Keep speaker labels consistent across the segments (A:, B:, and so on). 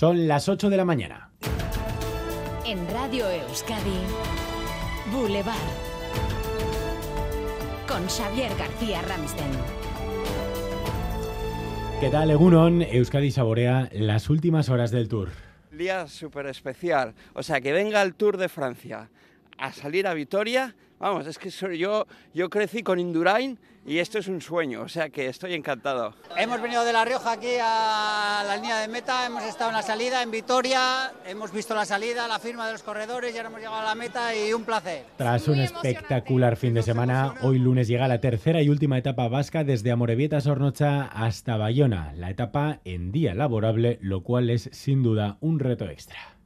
A: Son las 8 de la mañana.
B: En Radio Euskadi, Boulevard. Con Xavier García Ramsten.
A: ¿Qué tal, Egunon? Euskadi saborea las últimas horas del tour.
C: Día súper especial. O sea, que venga el Tour de Francia a salir a Vitoria. Vamos, es que soy yo, yo crecí con Indurain y esto es un sueño, o sea que estoy encantado.
D: Hemos venido de La Rioja aquí a la línea de meta, hemos estado en la salida en Vitoria, hemos visto la salida, la firma de los corredores y ahora hemos llegado a la meta y un placer.
A: Tras un espectacular fin de semana, hoy lunes llega la tercera y última etapa vasca desde Amorebieta Sornocha hasta Bayona, la etapa en día laborable, lo cual es sin duda un reto extra.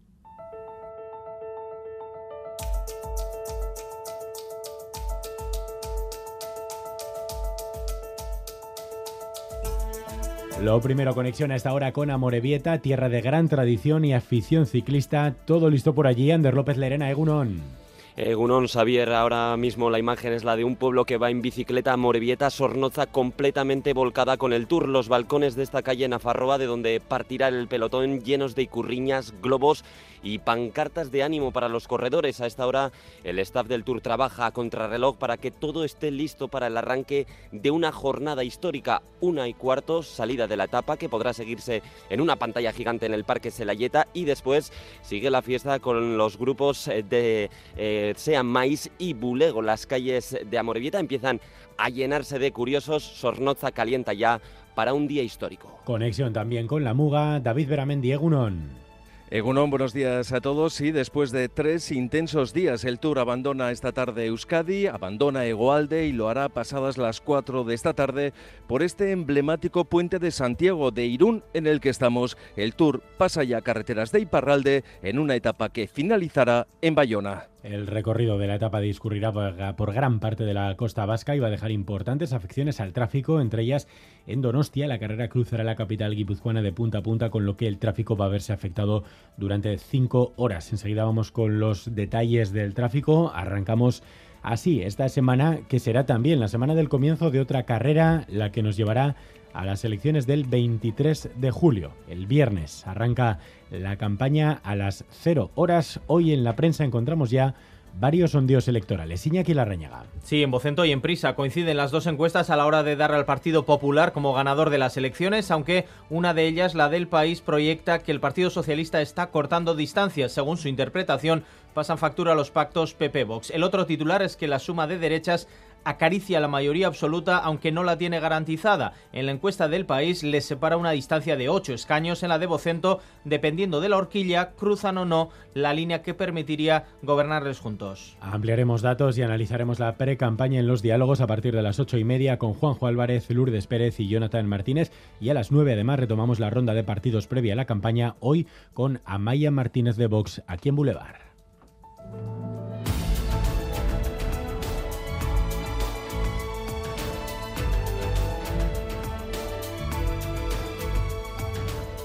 A: Lo primero, conexión a esta hora con Amorebieta, tierra de gran tradición y afición ciclista. Todo listo por allí, Ander López Lerena, Egunon.
E: Egunon, Xavier, ahora mismo la imagen es la de un pueblo que va en bicicleta a Morevieta, Sornoza, completamente volcada con el tour. Los balcones de esta calle Nafarroa, de donde partirá el pelotón, llenos de icurriñas, globos y pancartas de ánimo para los corredores. A esta hora el staff del Tour trabaja a contrarreloj para que todo esté listo para el arranque de una jornada histórica. Una y cuarto, salida de la etapa que podrá seguirse en una pantalla gigante en el Parque Selayeta y después sigue la fiesta con los grupos de eh, Sean Mais y Bulego. Las calles de Amorebieta empiezan a llenarse de curiosos. Sornoza calienta ya para un día histórico.
A: Conexión también con la Muga, David Beramendi Egunon.
F: Egunon, buenos días a todos. Y después de tres intensos días, el Tour abandona esta tarde Euskadi, abandona Egoalde y lo hará pasadas las cuatro de esta tarde por este emblemático puente de Santiago de Irún en el que estamos. El Tour pasa ya carreteras de Iparralde en una etapa que finalizará en Bayona.
A: El recorrido de la etapa discurrirá por gran parte de la costa vasca y va a dejar importantes afecciones al tráfico, entre ellas en Donostia. La carrera cruzará la capital guipuzcoana de punta a punta, con lo que el tráfico va a verse afectado durante cinco horas. Enseguida vamos con los detalles del tráfico. Arrancamos así esta semana, que será también la semana del comienzo de otra carrera, la que nos llevará a las elecciones del 23 de julio. El viernes arranca la campaña a las 0 horas. Hoy en la prensa encontramos ya varios sondeos electorales. Iñaki Larrañaga.
G: Sí, en Vocento y en Prisa coinciden las dos encuestas a la hora de dar al Partido Popular como ganador de las elecciones, aunque una de ellas, la del país, proyecta que el Partido Socialista está cortando distancias. Según su interpretación, pasan factura a los pactos PP-Vox. El otro titular es que la suma de derechas acaricia la mayoría absoluta aunque no la tiene garantizada. En la encuesta del país les separa una distancia de 8 escaños. En la de Vocento, dependiendo de la horquilla, cruzan o no la línea que permitiría gobernarles juntos.
A: Ampliaremos datos y analizaremos la pre-campaña en los diálogos a partir de las 8 y media con Juanjo Álvarez, Lourdes Pérez y Jonathan Martínez. Y a las 9 además retomamos la ronda de partidos previa a la campaña, hoy con Amaya Martínez de Vox aquí en Boulevard.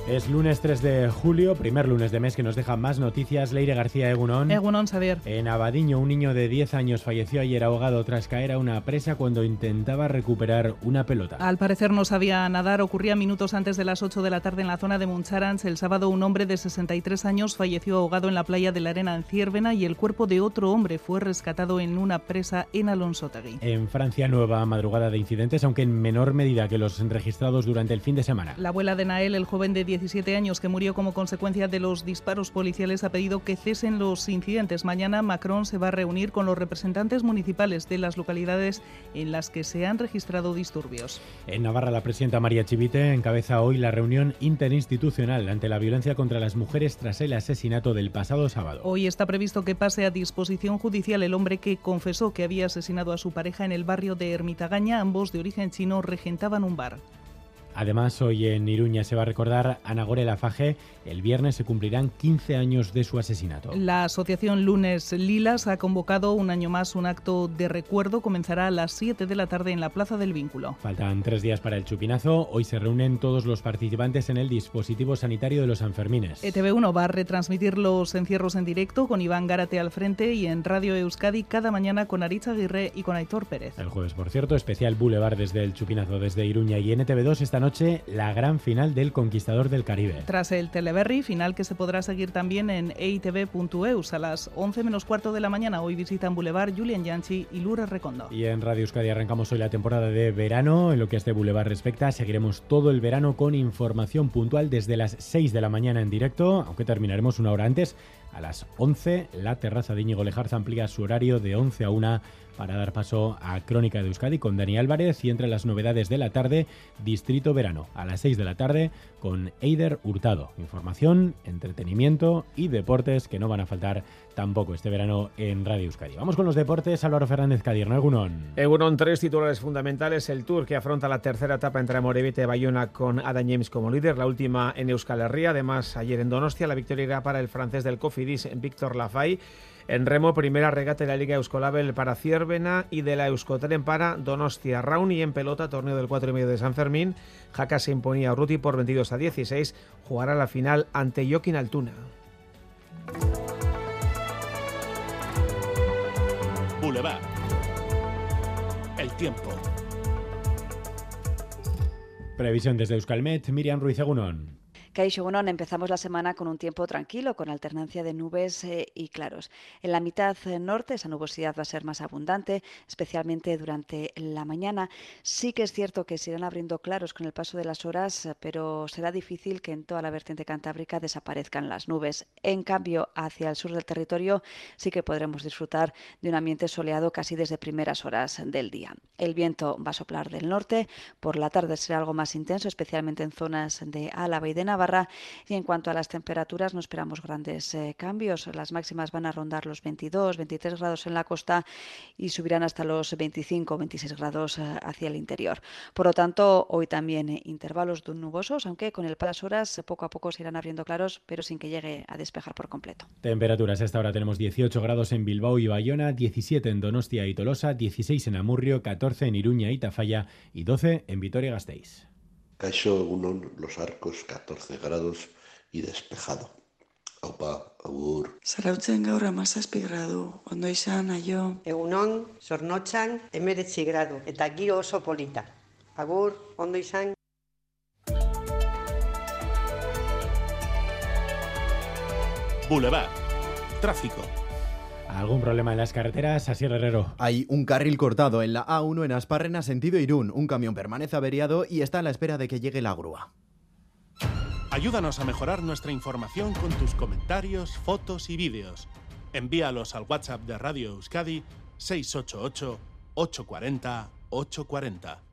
A: Es lunes 3 de julio, primer lunes de mes que nos deja más noticias. Leire García Egunon.
H: Egunon, Xavier.
A: En Abadiño, un niño de 10 años falleció ayer ahogado tras caer a una presa cuando intentaba recuperar una pelota.
H: Al parecer no sabía nadar. Ocurría minutos antes de las 8 de la tarde en la zona de Muncharans. El sábado un hombre de 63 años falleció ahogado en la playa de la Arena en Ciervena y el cuerpo de otro hombre fue rescatado en una presa en Alonsotegui.
A: En Francia, nueva madrugada de incidentes, aunque en menor medida que los registrados durante el fin de semana.
H: La abuela de Nael, el joven de 17 años que murió como consecuencia de los disparos policiales, ha pedido que cesen los incidentes. Mañana Macron se va a reunir con los representantes municipales de las localidades en las que se han registrado disturbios.
A: En Navarra, la presidenta María Chivite encabeza hoy la reunión interinstitucional ante la violencia contra las mujeres tras el asesinato del pasado sábado.
H: Hoy está previsto que pase a disposición judicial el hombre que confesó que había asesinado a su pareja en el barrio de Ermitagaña. Ambos de origen chino regentaban un bar.
A: Además, hoy en Iruña se va a recordar a Nagore Lafaje. El viernes se cumplirán 15 años de su asesinato.
H: La asociación Lunes Lilas ha convocado un año más un acto de recuerdo. Comenzará a las 7 de la tarde en la Plaza del Vínculo.
A: Faltan tres días para el chupinazo. Hoy se reúnen todos los participantes en el dispositivo sanitario de los Sanfermines.
H: ETV1 va a retransmitir los encierros en directo con Iván Gárate al frente y en Radio Euskadi cada mañana con Aritz Aguirre y con Aitor Pérez.
A: El jueves, por cierto, especial Boulevard desde el chupinazo desde Iruña y en ETV2 esta noche noche la gran final del Conquistador del Caribe.
H: Tras el Teleberry, final que se podrá seguir también en eitv.eus a las 11 menos cuarto de la mañana. Hoy visitan Boulevard Julian Yanchi y Lourdes Recondo.
A: Y en Radio Euskadi arrancamos hoy la temporada de verano. En lo que a este Boulevard respecta, seguiremos todo el verano con información puntual desde las 6 de la mañana en directo, aunque terminaremos una hora antes. A las 11, la terraza de Íñigo Lejarza amplía su horario de 11 a 1 para dar paso a Crónica de Euskadi con Dani Álvarez y entre las novedades de la tarde, Distrito Verano, a las 6 de la tarde con Eider Hurtado. Información, entretenimiento y deportes que no van a faltar tampoco este verano en Radio Euskadi. Vamos con los deportes, Álvaro Fernández Cadierno, Egunon.
I: Egunon, tres titulares fundamentales, el Tour que afronta la tercera etapa entre Amorebieta y Bayona con Adam James como líder, la última en Euskal Herria, además ayer en Donostia la victoria era para el francés del Cofidis, Víctor Lafay. En remo, primera regata de la Liga Euskolabel para Ciervena y de la Euskotren para Donostia Raun y en pelota, torneo del 4 y medio de San Fermín. Jaca se imponía a Ruti por 22 a 16. Jugará la final ante Joaquín Altuna.
J: Boulevard. El tiempo.
A: Previsión desde Euskalmet, Miriam Ruiz Egunon.
K: Caixo empezamos la semana con un tiempo tranquilo, con alternancia de nubes eh, y claros. En la mitad eh, norte esa nubosidad va a ser más abundante, especialmente durante la mañana. Sí que es cierto que se irán abriendo claros con el paso de las horas, pero será difícil que en toda la vertiente cantábrica desaparezcan las nubes. En cambio, hacia el sur del territorio sí que podremos disfrutar de un ambiente soleado casi desde primeras horas del día. El viento va a soplar del norte, por la tarde será algo más intenso, especialmente en zonas de Álava y de Navarra y en cuanto a las temperaturas, no esperamos grandes eh, cambios. Las máximas van a rondar los 22, 23 grados en la costa y subirán hasta los 25 26 grados eh, hacia el interior. Por lo tanto, hoy también eh, intervalos nubosos, aunque con el paso horas poco a poco se irán abriendo claros, pero sin que llegue a despejar por completo.
A: Temperaturas. A esta hora tenemos 18 grados en Bilbao y Bayona, 17 en Donostia y Tolosa, 16 en Amurrio, 14 en Iruña y Tafalla y 12 en Vitoria-Gasteiz.
L: Caixo Egunon, Los Arcos, 14 grados y despejado. Opa, agur.
M: Zarautzen gaur amazazpi gradu, ondo izan, aio.
N: Egunon, zornotxan, emeretzi gradu, eta giro oso polita. Agur, ondo izan.
J: Boulevard. Tráfico.
A: ¿Algún problema en las carreteras? Así Herrero.
O: Hay un carril cortado en la A1 en Asparrena, sentido Irún. Un camión permanece averiado y está a la espera de que llegue la grúa.
J: Ayúdanos a mejorar nuestra información con tus comentarios, fotos y vídeos. Envíalos al WhatsApp de Radio Euskadi 688 840 840.